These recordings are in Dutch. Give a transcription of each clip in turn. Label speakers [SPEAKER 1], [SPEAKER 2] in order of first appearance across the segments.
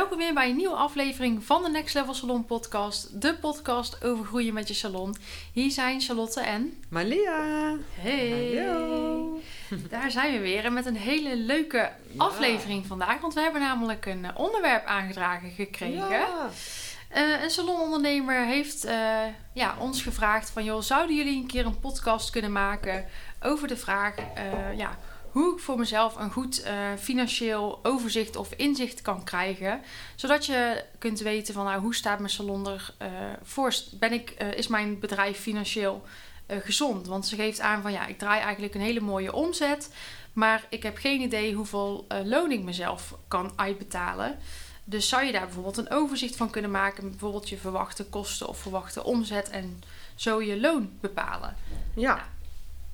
[SPEAKER 1] Welkom weer bij een nieuwe aflevering van de Next Level Salon podcast. De podcast over groeien met je salon. Hier zijn Charlotte en...
[SPEAKER 2] Malia!
[SPEAKER 1] Hey!
[SPEAKER 2] Hallo!
[SPEAKER 1] Daar zijn we weer en met een hele leuke aflevering vandaag. Want we hebben namelijk een onderwerp aangedragen gekregen.
[SPEAKER 2] Ja.
[SPEAKER 1] Eh, een salonondernemer heeft eh, ja, ons gevraagd van... joh, zouden jullie een keer een podcast kunnen maken over de vraag... eh, ja, hoe ik voor mezelf een goed eh, financieel overzicht of inzicht kan krijgen. Zodat je kunt weten van nou, hoe staat mijn salon er eh, voor? Ben ik, eh, is mijn bedrijf financieel gezond? Want ze geeft aan van ja, ik draai eigenlijk een hele mooie omzet. Maar ik heb geen idee hoeveel loon ik mezelf kan uitbetalen. Dus zou je daar bijvoorbeeld een overzicht van kunnen maken? Bijvoorbeeld je verwachte kosten of verwachte omzet en zo je loon bepalen.
[SPEAKER 2] Ja.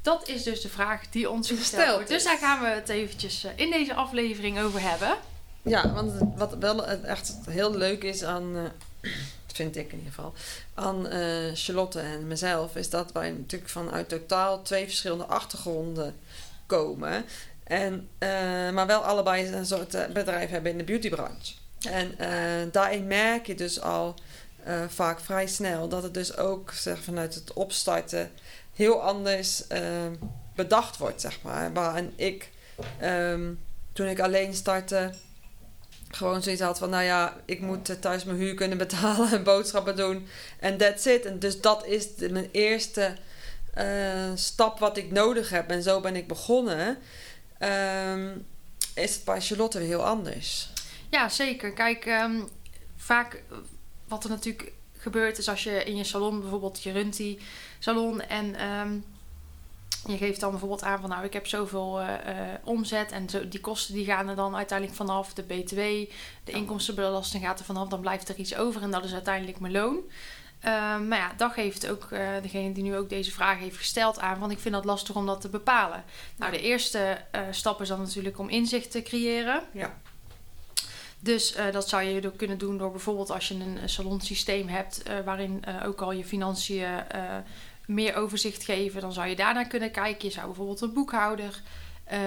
[SPEAKER 1] Dat is dus de vraag die ons gesteld wordt. Dus daar gaan we het eventjes eh, in deze aflevering over hebben.
[SPEAKER 2] ja, want wat wel echt heel leuk is aan, eh, vind ik in ieder geval, aan eh, Charlotte en mezelf, is dat wij natuurlijk vanuit totaal twee verschillende achtergronden komen. En, maar wel allebei een soort bedrijf hebben in de beautybranche. En daarin merk je dus al eh, vaak vrij snel dat het dus ook zeg, vanuit het opstarten heel anders eh, bedacht wordt, zeg maar. Waarin ik, ehm, toen ik alleen startte, gewoon zoiets had van, nou ja, ik moet thuis mijn huur kunnen betalen en boodschappen doen en that's it. En dus dat is de- mijn eerste eh, stap wat ik nodig heb. En zo ben ik begonnen. Ehm, is het bij Charlotte weer heel anders.
[SPEAKER 1] Ja, zeker. Kijk, ehm, vaak wat er natuurlijk gebeurt is als je in je salon bijvoorbeeld, je runt die salon en ehm, je geeft dan bijvoorbeeld aan van nou ik heb zoveel eh, eh, omzet en zo, die kosten die gaan er dan uiteindelijk vanaf. De btw, de inkomstenbelasting gaat er vanaf, dan blijft er iets over en dat is uiteindelijk mijn loon. Ehm, maar ja, dat geeft ook eh, degene die nu ook deze vraag heeft gesteld aan van ik vind dat lastig om dat te bepalen. Nou, de eerste stap is dan natuurlijk om inzicht te creëren.
[SPEAKER 2] Ja.
[SPEAKER 1] Dus eh, dat zou je kunnen doen door bijvoorbeeld als je een, een salonsysteem hebt eh, waarin eh, ook al je financiën eh, meer overzicht geven, dan zou je daarnaar kunnen kijken. Je zou bijvoorbeeld een boekhouder eh,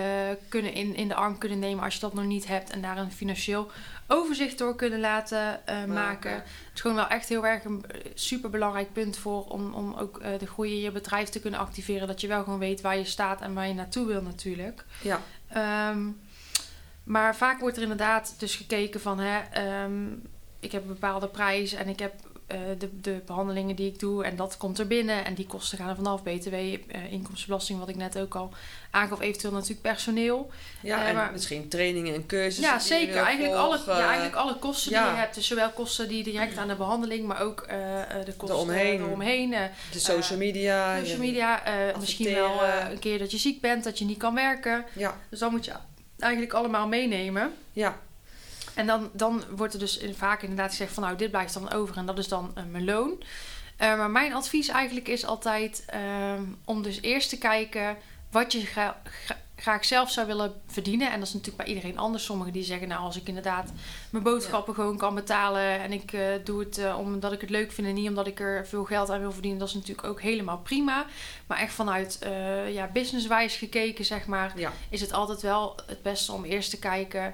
[SPEAKER 1] kunnen in, in de arm kunnen nemen als je dat nog niet hebt en daar een financieel overzicht door kunnen laten eh, maken. Het is gewoon wel echt heel erg een super belangrijk punt voor om, om ook eh, de groei in je bedrijf te kunnen activeren. Dat je wel gewoon weet waar je staat en waar je naartoe wil natuurlijk.
[SPEAKER 2] Ja.
[SPEAKER 1] Ehm, maar vaak wordt er inderdaad dus gekeken van, hè, ehm, ik heb een bepaalde prijs en ik heb eh, de, de behandelingen die ik doe en dat komt er binnen en die kosten gaan er vanaf. BTW, eh, inkomstenbelasting, wat ik net ook al aangaf, eventueel natuurlijk personeel.
[SPEAKER 2] Ja,
[SPEAKER 1] Eh,
[SPEAKER 2] en
[SPEAKER 1] maar-
[SPEAKER 2] misschien trainingen en cursussen.
[SPEAKER 1] ja, zeker. Eigenlijk alle, ja, eigenlijk alle kosten die je hebt. Dus zowel kosten die direct aan de behandeling, maar ook de kosten
[SPEAKER 2] Eromheen.
[SPEAKER 1] eromheen.
[SPEAKER 2] De social media.
[SPEAKER 1] social media, misschien wel een keer dat je ziek bent, dat je niet kan werken.
[SPEAKER 2] Ja,
[SPEAKER 1] Dus dan moet je eigenlijk allemaal meenemen.
[SPEAKER 2] ja,
[SPEAKER 1] En dan, dan wordt er dus vaak inderdaad gezegd van nou, dit blijft dan over en dat is dan eh, mijn loon. Eh, maar mijn advies eigenlijk is altijd ehm, om dus eerst te kijken wat je graag zelf zou willen verdienen. En dat is natuurlijk bij iedereen anders. Sommigen die zeggen nou, als ik inderdaad mijn boodschappen gewoon kan betalen en ik eh, doe het eh, omdat ik het leuk vind en niet omdat ik er veel geld aan wil verdienen, dat is natuurlijk ook helemaal prima. Maar echt vanuit eh ja, businesswijs gekeken, zeg maar,
[SPEAKER 2] ja.
[SPEAKER 1] is het altijd wel het beste om eerst te kijken,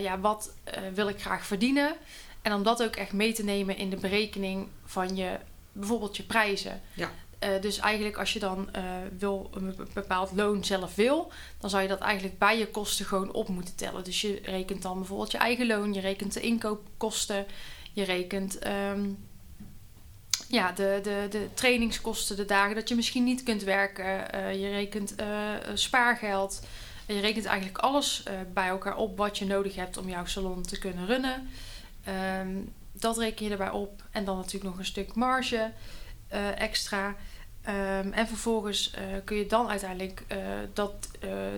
[SPEAKER 1] ja, wat wil ik graag verdienen? En om dat ook echt mee te nemen in de berekening van je, bijvoorbeeld je prijzen.
[SPEAKER 2] Ja.
[SPEAKER 1] Eh, dus eigenlijk als je dan eh, wil een be- bepaald loon zelf wil, dan zou je dat eigenlijk bij je kosten gewoon op moeten tellen. Dus je rekent dan bijvoorbeeld je eigen loon, je rekent de inkoopkosten, je rekent ehm, ja, de, de, de trainingskosten, de dagen dat je misschien niet kunt werken, eh, je rekent spaargeld. Je rekent eigenlijk alles bij elkaar op wat je nodig hebt om jouw salon te kunnen runnen. Ehm, dat reken je erbij op. En dan natuurlijk nog een stuk marge eh, extra. Ehm, en vervolgens eh, kun je dan uiteindelijk eh, dat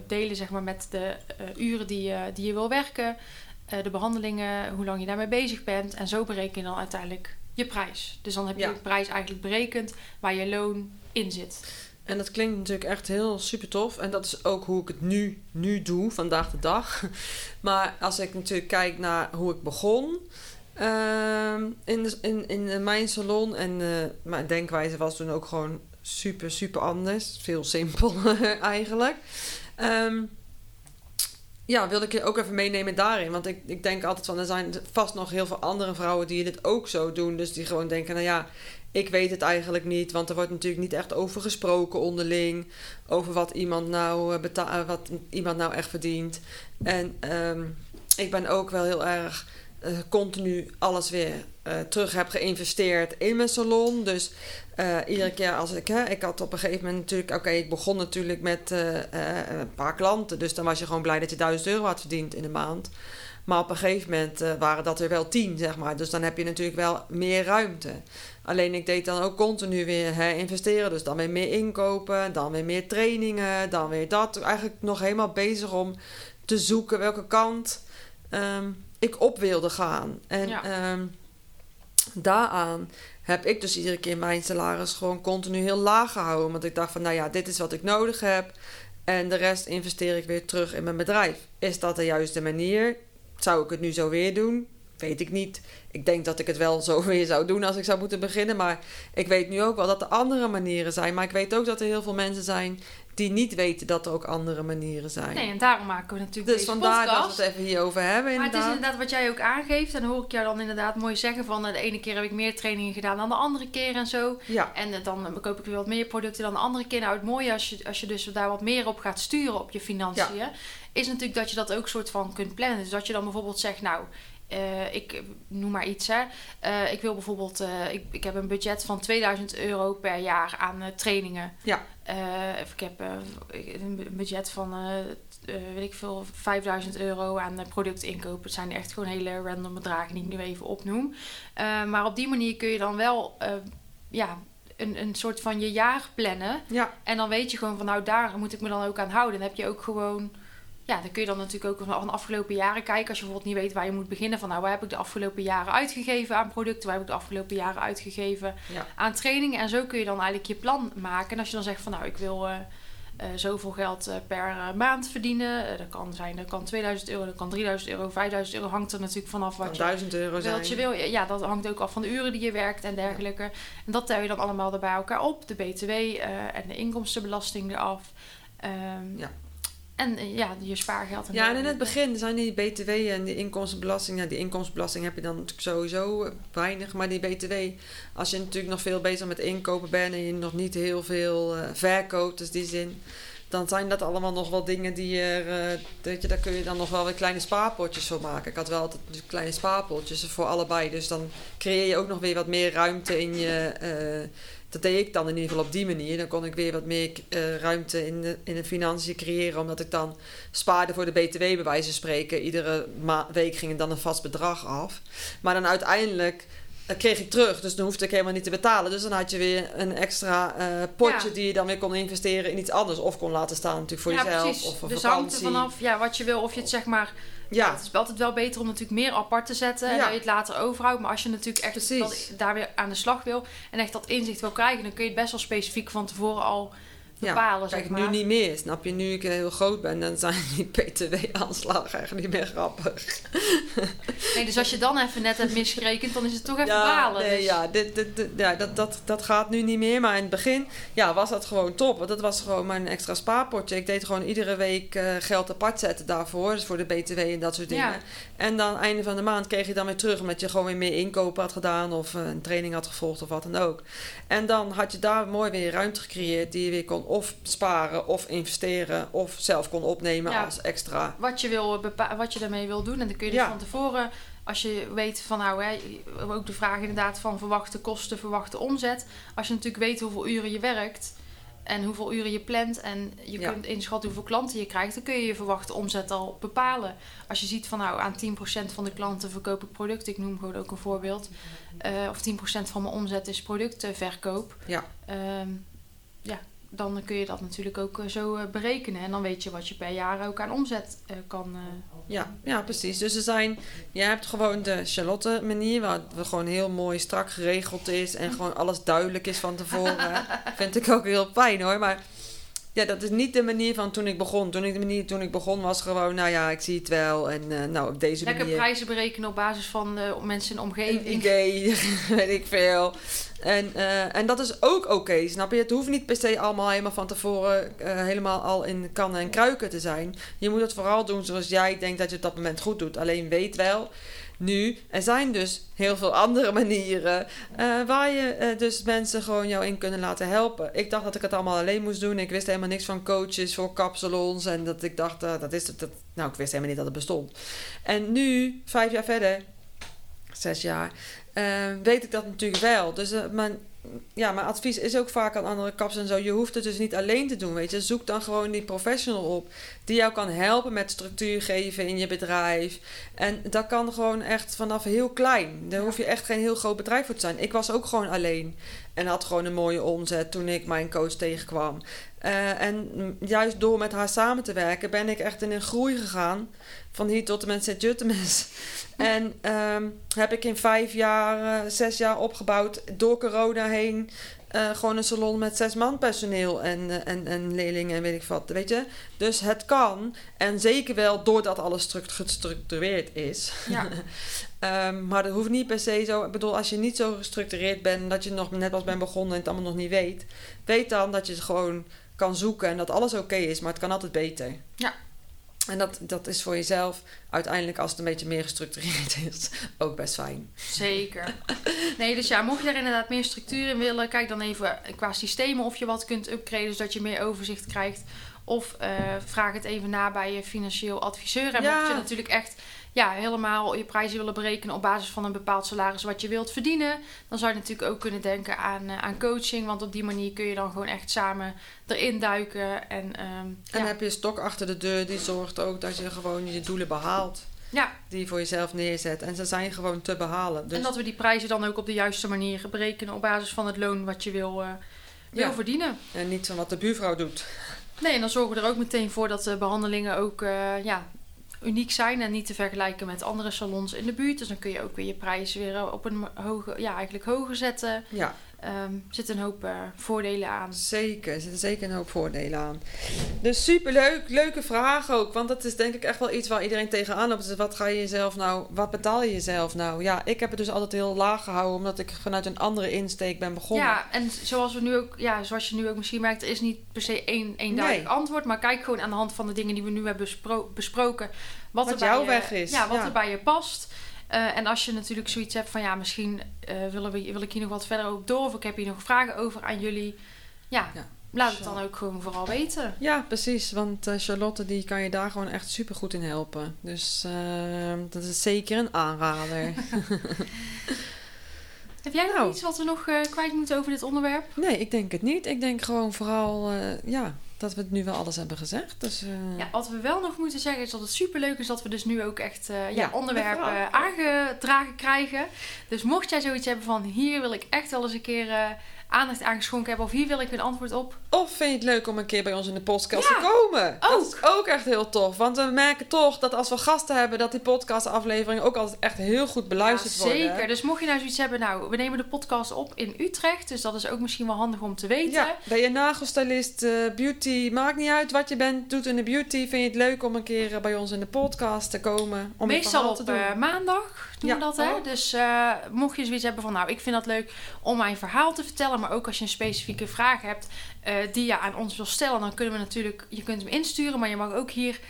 [SPEAKER 1] delen zeg maar, met de uren die, je die je wil werken, de behandelingen, hoe lang je daarmee bezig bent. En zo bereken je dan uiteindelijk je prijs. Dus dan heb je
[SPEAKER 2] Ja.
[SPEAKER 1] je prijs eigenlijk berekend waar je loon in zit.
[SPEAKER 2] En dat klinkt natuurlijk echt heel super tof. En dat is ook hoe ik het nu, nu doe, vandaag de dag. Maar als ik natuurlijk kijk naar hoe ik begon ehm, in, in, in mijn salon. En mijn denkwijze was toen ook gewoon super, super anders. Veel simpeler eigenlijk. Ehm, ja, wilde ik je ook even meenemen daarin. Want ik, ik denk altijd van, er zijn vast nog heel veel andere vrouwen die dit ook zo doen. Dus die gewoon denken, nou ja, ik weet het eigenlijk niet. Want er wordt natuurlijk niet echt over gesproken onderling. Over wat iemand nou, eh, beta- eh, wat iemand nou echt verdient. En ehm, ik ben ook wel heel erg eh, continu alles weer eh, terug heb geïnvesteerd in mijn salon. Dus eh, iedere keer als ik... Hè, ik had op een gegeven moment natuurlijk... Oké, ik begon natuurlijk met een paar klanten. Dus dan was je gewoon blij dat je 1000 euro had verdiend in de maand. Maar op een gegeven moment waren dat er wel 10, zeg maar. Dus dan heb je natuurlijk wel meer ruimte. Alleen ik deed dan ook continu weer herinvesteren. Dus dan weer meer inkopen, dan weer meer trainingen, dan weer dat. Eigenlijk nog helemaal bezig om te zoeken welke kant ehm, ik op wilde gaan. En
[SPEAKER 1] Ja.
[SPEAKER 2] ehm, daaraan heb ik dus iedere keer mijn salaris gewoon continu heel laag gehouden. Want ik dacht van, nou ja, dit is wat ik nodig heb. En de rest investeer ik weer terug in mijn bedrijf. Is dat de juiste manier? Zou ik het nu zo weer doen? Weet ik niet. Ik denk dat ik het wel zo weer zou doen als ik zou moeten beginnen. Maar ik weet nu ook wel dat er andere manieren zijn. Maar ik weet ook dat er heel veel mensen zijn die niet weten dat er ook andere manieren zijn.
[SPEAKER 1] Nee, en daarom maken we natuurlijk
[SPEAKER 2] dus
[SPEAKER 1] deze
[SPEAKER 2] vandaar
[SPEAKER 1] podcast.
[SPEAKER 2] dat we het even hierover hebben.
[SPEAKER 1] Maar het is
[SPEAKER 2] Inderdaad.
[SPEAKER 1] inderdaad wat jij ook aangeeft. En dan hoor ik jou dan inderdaad mooi zeggen van... eh, de ene keer heb ik meer trainingen gedaan dan de andere keer en zo.
[SPEAKER 2] Ja,
[SPEAKER 1] En eh, dan eh, koop ik weer wat meer producten dan de andere keer. Nou, het mooie als je, als je dus daar wat meer op gaat sturen op je financiën... is natuurlijk dat je dat ook soort van kunt plannen. Dus dat je dan bijvoorbeeld zegt, nou... eh, ik noem maar iets, hè. Eh, ik wil bijvoorbeeld... eh, ik, ik heb een budget van 2000 euro per jaar aan trainingen.
[SPEAKER 2] Ja.
[SPEAKER 1] Of ik heb een budget van... weet ik veel, 5000 euro aan productinkoop. Het zijn echt gewoon hele random bedragen die ik nu even opnoem. Maar op die manier kun je dan wel ja, een, een soort van je jaar plannen.
[SPEAKER 2] ja,
[SPEAKER 1] En dan weet je gewoon van nou, daar moet ik me dan ook aan houden. Dan heb je ook gewoon... Ja, dan kun je dan natuurlijk ook van de afgelopen jaren kijken. Als je bijvoorbeeld niet weet waar je moet beginnen. Van nou, waar heb ik de afgelopen jaren uitgegeven aan producten? Waar heb ik de afgelopen jaren uitgegeven
[SPEAKER 2] ja.
[SPEAKER 1] aan trainingen? En zo kun je dan eigenlijk je plan maken. En als je dan zegt van nou, ik wil... eh, eh, zoveel geld eh, per maand verdienen. Dat kan zijn, dat kan 2000 euro, dat kan 3000 euro, 5000 euro. Hangt er natuurlijk vanaf wat je
[SPEAKER 2] 1000 euro zijn.
[SPEAKER 1] wat je wil. Ja, dat hangt ook af van de uren die je werkt en dergelijke. En dat tel je dan allemaal bij elkaar op. De BTW en de inkomstenbelasting eraf. Ehm,
[SPEAKER 2] Ja.
[SPEAKER 1] En eh, ja, je spaargeld. En
[SPEAKER 2] Ja, en in het begin zijn die BTW en die inkomstenbelasting. Ja, die inkomstenbelasting heb je dan natuurlijk sowieso eh, weinig. Maar die BTW, als je natuurlijk nog veel bezig met inkopen bent en je nog niet heel veel eh, verkoopt, dus die zin. Dan zijn dat allemaal nog wel dingen die er. weet je, daar kun je dan nog wel weer kleine spaarpotjes voor maken. Ik had wel altijd dus kleine spaarpotjes voor allebei. Dus dan creëer je ook nog weer wat meer ruimte in je. Dat deed ik dan in ieder geval op die manier. Dan kon ik weer wat meer eh, ruimte in de, in de financiën creëren. Omdat ik dan spaarde voor de BTW bij wijze van spreken. Iedere ma- week ging er dan een vast bedrag af. Maar dan uiteindelijk eh, kreeg ik terug. Dus dan hoefde ik helemaal niet te betalen. Dus dan had je weer een extra eh, potje
[SPEAKER 1] Ja.
[SPEAKER 2] die je dan weer kon investeren in iets anders. Of kon laten staan natuurlijk voor
[SPEAKER 1] ja,
[SPEAKER 2] jezelf.
[SPEAKER 1] precies.
[SPEAKER 2] Of voor
[SPEAKER 1] dus hangt er
[SPEAKER 2] vakantie.
[SPEAKER 1] vanaf ja, wat je wil. Of je het zeg maar...
[SPEAKER 2] Ja,
[SPEAKER 1] Het is altijd wel beter om natuurlijk meer apart te zetten. En
[SPEAKER 2] Ja.
[SPEAKER 1] dat je het later overhoudt. Maar als je natuurlijk echt dat, daar weer aan de slag wil. En echt dat inzicht wil krijgen. Dan kun je het best wel specifiek van tevoren al
[SPEAKER 2] Ja. Kijk,
[SPEAKER 1] zeg
[SPEAKER 2] nu niet meer. Snap je? Nu ik heel groot ben, dan zijn die BTW-aanslagen eigenlijk niet meer grappig.
[SPEAKER 1] Nee, dus als je dan even net hebt misgerekend, dan is het toch even
[SPEAKER 2] ja,
[SPEAKER 1] balen.
[SPEAKER 2] nee,
[SPEAKER 1] dus.
[SPEAKER 2] ja, dit, dit, dit- ja dat, dat, dat gaat nu niet meer. Maar in het begin ja, was dat gewoon top. Want dat was gewoon mijn extra spaarpotje. Ik deed gewoon iedere week eh, geld apart zetten daarvoor. Dus voor de BTW en dat soort dingen.
[SPEAKER 1] Ja.
[SPEAKER 2] En dan einde van de maand kreeg je dan weer terug. Omdat je gewoon weer meer inkopen had gedaan. Of eh, een training had gevolgd of wat dan ook. En dan had je daar mooi weer ruimte gecreëerd. Die je weer kon of sparen of investeren. Of zelf kon opnemen
[SPEAKER 1] Ja.
[SPEAKER 2] als extra.
[SPEAKER 1] Wat, je wil wat je daarmee wil doen. En dan kun je dus
[SPEAKER 2] Ja.
[SPEAKER 1] van tevoren, als je weet van nou, hè, ook de vraag inderdaad van verwachte kosten, verwachte omzet. Als je natuurlijk weet hoeveel uren je werkt en hoeveel uren je plant en je
[SPEAKER 2] Ja.
[SPEAKER 1] kunt inschatten hoeveel klanten je krijgt, dan kun je je verwachte omzet al bepalen. Als je ziet van nou, aan 10% van de klanten verkoop ik producten, ik noem gewoon ook een voorbeeld. Eh, of 10% van mijn omzet is productverkoop.
[SPEAKER 2] Ja.
[SPEAKER 1] Ehm, dan kun je dat natuurlijk ook eh, zo eh, berekenen. En dan weet je wat je per jaar ook aan omzet eh, kan.
[SPEAKER 2] Ja, ja, precies. Dus er zijn, je hebt gewoon de Charlotte manier, waar het gewoon heel mooi strak geregeld is en gewoon alles duidelijk is van tevoren. Vind ik ook heel fijn hoor. Maar ja, dat is niet de manier van toen ik begon. Toen ik de manier toen ik begon was gewoon, nou ja, ik zie het wel en eh, nou op deze
[SPEAKER 1] lekker
[SPEAKER 2] manier.
[SPEAKER 1] prijzen berekenen op basis van eh, mensen in de
[SPEAKER 2] Een
[SPEAKER 1] omgeving.
[SPEAKER 2] idee, weet ik veel. En, eh, en dat is ook oké, snap je? Het hoeft niet per se allemaal helemaal van tevoren helemaal al in kannen en kruiken te zijn. Je moet het vooral doen zoals jij denkt dat je het op dat moment goed doet. Alleen weet wel, nu, er zijn dus heel veel andere manieren eh, waar je eh, dus mensen gewoon jou in kunnen laten helpen. Ik dacht dat ik het allemaal alleen moest doen. Ik wist helemaal niks van coaches voor kapsalons. En dat ik dacht, eh, dat is het. Dat, nou, ik wist helemaal niet dat het bestond. En nu, vijf jaar verder, zes jaar, weet ik dat natuurlijk wel. Dus mijn, ja, mijn advies is ook vaak aan andere kaps en zo. Je hoeft het dus niet alleen te doen, weet je. Zoek dan gewoon die professional op die jou kan helpen met structuur geven in je bedrijf. En dat kan gewoon echt vanaf heel klein. Daar hoef je echt geen heel groot bedrijf voor te zijn. Ik was ook gewoon alleen en had gewoon een mooie omzet toen ik mijn coach tegenkwam. Eh, en juist door met haar samen te werken ben ik echt in een groei gegaan. Van hier tot en met Sint-Juttemes. En ehm, heb ik in vijf jaar, eh, zes jaar opgebouwd door corona heen. Eh, gewoon een salon met zes man personeel en, eh, en, en leerlingen en weet ik wat, weet je. Dus het kan. En zeker wel doordat alles struct- gestructureerd is.
[SPEAKER 1] Ja.
[SPEAKER 2] Ehm, maar dat hoeft niet per se zo. Ik bedoel, als je niet zo gestructureerd bent, dat je nog net pas bent begonnen en het allemaal nog niet weet, weet dan dat je het gewoon kan zoeken en dat alles oké is, maar het kan altijd beter.
[SPEAKER 1] Ja.
[SPEAKER 2] En dat, dat is voor jezelf uiteindelijk, als het een beetje meer gestructureerd is, ook best fijn.
[SPEAKER 1] Zeker. Nee, dus ja, mocht je daar inderdaad meer structuur in willen, kijk dan even qua systemen of je wat kunt upgraden, zodat je meer overzicht krijgt. Of eh, vraag het even na bij je financieel adviseur. En
[SPEAKER 2] Ja.
[SPEAKER 1] mocht je natuurlijk echt ja, helemaal je prijzen willen berekenen op basis van een bepaald salaris wat je wilt verdienen, dan zou je natuurlijk ook kunnen denken aan, eh, aan coaching. Want op die manier kun je dan gewoon echt samen erin duiken. En, ehm,
[SPEAKER 2] En
[SPEAKER 1] ja.
[SPEAKER 2] heb je een stok achter de deur, die zorgt ook dat je gewoon je doelen behaalt.
[SPEAKER 1] ja,
[SPEAKER 2] Die je voor jezelf neerzet. En ze zijn gewoon te behalen. Dus
[SPEAKER 1] en dat we die prijzen dan ook op de juiste manier berekenen op basis van het loon wat je wil, eh, wil
[SPEAKER 2] Ja.
[SPEAKER 1] verdienen.
[SPEAKER 2] En niet van wat de buurvrouw doet.
[SPEAKER 1] Nee, en dan zorgen we er ook meteen voor dat de behandelingen ook eh, ja, uniek zijn en niet te vergelijken met andere salons in de buurt. Dus dan kun je ook weer je prijzen weer op een hoge, ja, eigenlijk hoger zetten.
[SPEAKER 2] Ja,
[SPEAKER 1] Er zitten een hoop eh, voordelen aan.
[SPEAKER 2] zeker. Er zitten zeker een hoop voordelen aan. Dus superleuk. Leuke vraag ook. Want dat is denk ik echt wel iets waar iedereen tegenaan loopt. Dus wat ga je jezelf nou... Wat betaal je jezelf nou? Ja, ik heb het dus altijd heel laag gehouden. Omdat ik vanuit een andere insteek ben begonnen.
[SPEAKER 1] Ja, en zoals we nu ook, ja, zoals je nu ook misschien merkt, er is niet per se één eenduidig
[SPEAKER 2] Nee.
[SPEAKER 1] antwoord. Maar kijk gewoon aan de hand van de dingen die we nu hebben bespro- besproken. Wat,
[SPEAKER 2] Wat
[SPEAKER 1] er bij
[SPEAKER 2] jouw
[SPEAKER 1] je,
[SPEAKER 2] weg is,
[SPEAKER 1] Ja, wat
[SPEAKER 2] ja.
[SPEAKER 1] er bij je past. Eh, en als je natuurlijk zoiets hebt van ja, misschien eh, willen we, wil ik hier nog wat verder op door. Of ik heb hier nog vragen over aan jullie. Ja,
[SPEAKER 2] Ja.
[SPEAKER 1] laat het dan ook gewoon vooral weten.
[SPEAKER 2] Ja, precies. Want eh, Charlotte die kan je daar gewoon echt super goed in helpen. Dus eh, dat is zeker een aanrader.
[SPEAKER 1] Heb jij nog
[SPEAKER 2] Nou.
[SPEAKER 1] iets wat we nog kwijt moeten over dit onderwerp?
[SPEAKER 2] nee, ik denk het niet. Ik denk gewoon vooral ja, dat we het nu wel alles hebben gezegd. Dus eh,
[SPEAKER 1] Ja, wat we wel nog moeten zeggen is dat het superleuk is dat we dus nu ook echt eh, ja,
[SPEAKER 2] Ja,
[SPEAKER 1] onderwerpen
[SPEAKER 2] vooral.
[SPEAKER 1] aangedragen krijgen. Dus mocht jij zoiets hebben van hier wil ik echt wel eens een keer eh, aandacht aan geschonken hebben of hier wil ik een antwoord op.
[SPEAKER 2] Of vind je het leuk om een keer bij ons in de podcast
[SPEAKER 1] Ja,
[SPEAKER 2] te komen? Dat
[SPEAKER 1] ook.
[SPEAKER 2] is ook echt heel tof. Want we merken toch dat als we gasten hebben, dat die podcastafleveringen ook altijd echt heel goed beluisterd
[SPEAKER 1] Ja,
[SPEAKER 2] worden.
[SPEAKER 1] zeker. Dus mocht je nou zoiets hebben, nou, we nemen de podcast op in Utrecht. Dus dat is ook misschien wel handig om te weten.
[SPEAKER 2] Ja, ben je nagelstylist, eh, beauty, maakt niet uit wat je bent, doet in de beauty. Vind je het leuk om een keer eh, bij ons in de podcast te komen? Om
[SPEAKER 1] Meestal op
[SPEAKER 2] te doen?
[SPEAKER 1] eh, maandag doen
[SPEAKER 2] Ja.
[SPEAKER 1] we dat, hè?
[SPEAKER 2] Oh.
[SPEAKER 1] Dus mocht je zoiets hebben van, nou, ik vind dat leuk om mijn verhaal te vertellen. Maar ook als je een specifieke vraag hebt eh, die je aan ons wil stellen, dan kunnen we natuurlijk, je kunt hem insturen, maar je mag ook hier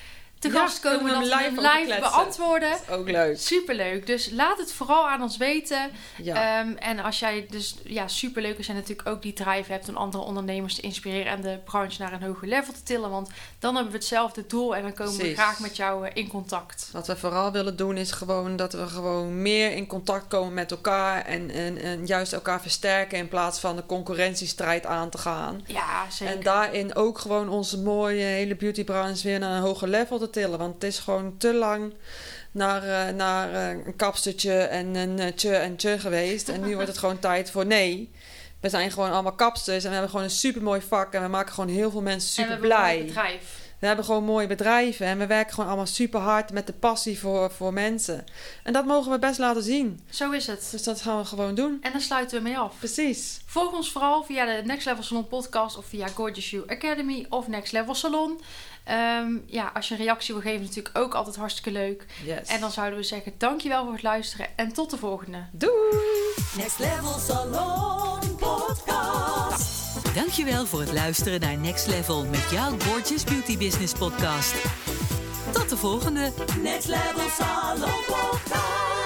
[SPEAKER 1] te gast komen dat
[SPEAKER 2] we live
[SPEAKER 1] live
[SPEAKER 2] over kletsen.
[SPEAKER 1] beantwoorden.
[SPEAKER 2] Dat is ook leuk.
[SPEAKER 1] Superleuk. Dus laat het vooral aan ons weten.
[SPEAKER 2] Ja.
[SPEAKER 1] Ehm, en als jij dus ja, superleuk is en natuurlijk ook die drive hebt om andere ondernemers te inspireren en de branche naar een hoger level te tillen. Want dan hebben we hetzelfde doel en dan komen we graag met jou eh, in contact.
[SPEAKER 2] Wat we vooral willen doen is gewoon dat we gewoon meer in contact komen met elkaar en, en, en juist elkaar versterken in plaats van de concurrentiestrijd aan te gaan.
[SPEAKER 1] Ja, zeker.
[SPEAKER 2] En daarin ook gewoon onze mooie hele beautybranche weer naar een hoger level te tillen. Want het is gewoon te lang naar, eh, naar eh, een kapstertje en een eh, tje en tje geweest. En nu wordt het gewoon tijd voor nee. We zijn gewoon allemaal kapsters en we hebben gewoon een super mooi vak en we maken gewoon heel veel mensen super blij.
[SPEAKER 1] bedrijf.
[SPEAKER 2] We hebben gewoon mooie bedrijven en we werken gewoon allemaal super hard met de passie voor, voor mensen. En dat mogen we best laten zien.
[SPEAKER 1] Zo is het.
[SPEAKER 2] Dus dat gaan we gewoon doen.
[SPEAKER 1] En daar sluiten we mee af.
[SPEAKER 2] Precies.
[SPEAKER 1] Volg ons vooral via de Next Level Salon podcast of via Gorgeous You Academy of Next Level Salon. Ehm, ja, als je een reactie wil geven, is natuurlijk ook altijd hartstikke leuk.
[SPEAKER 2] Yes.
[SPEAKER 1] En dan zouden we zeggen: dankjewel voor het luisteren en tot de volgende.
[SPEAKER 2] Doei!
[SPEAKER 3] Next Level Salon Podcast.
[SPEAKER 4] Dankjewel voor het luisteren naar Next Level met jouw Gorgeous Beauty Business podcast. Tot de volgende!
[SPEAKER 3] Next Level Salon Podcast.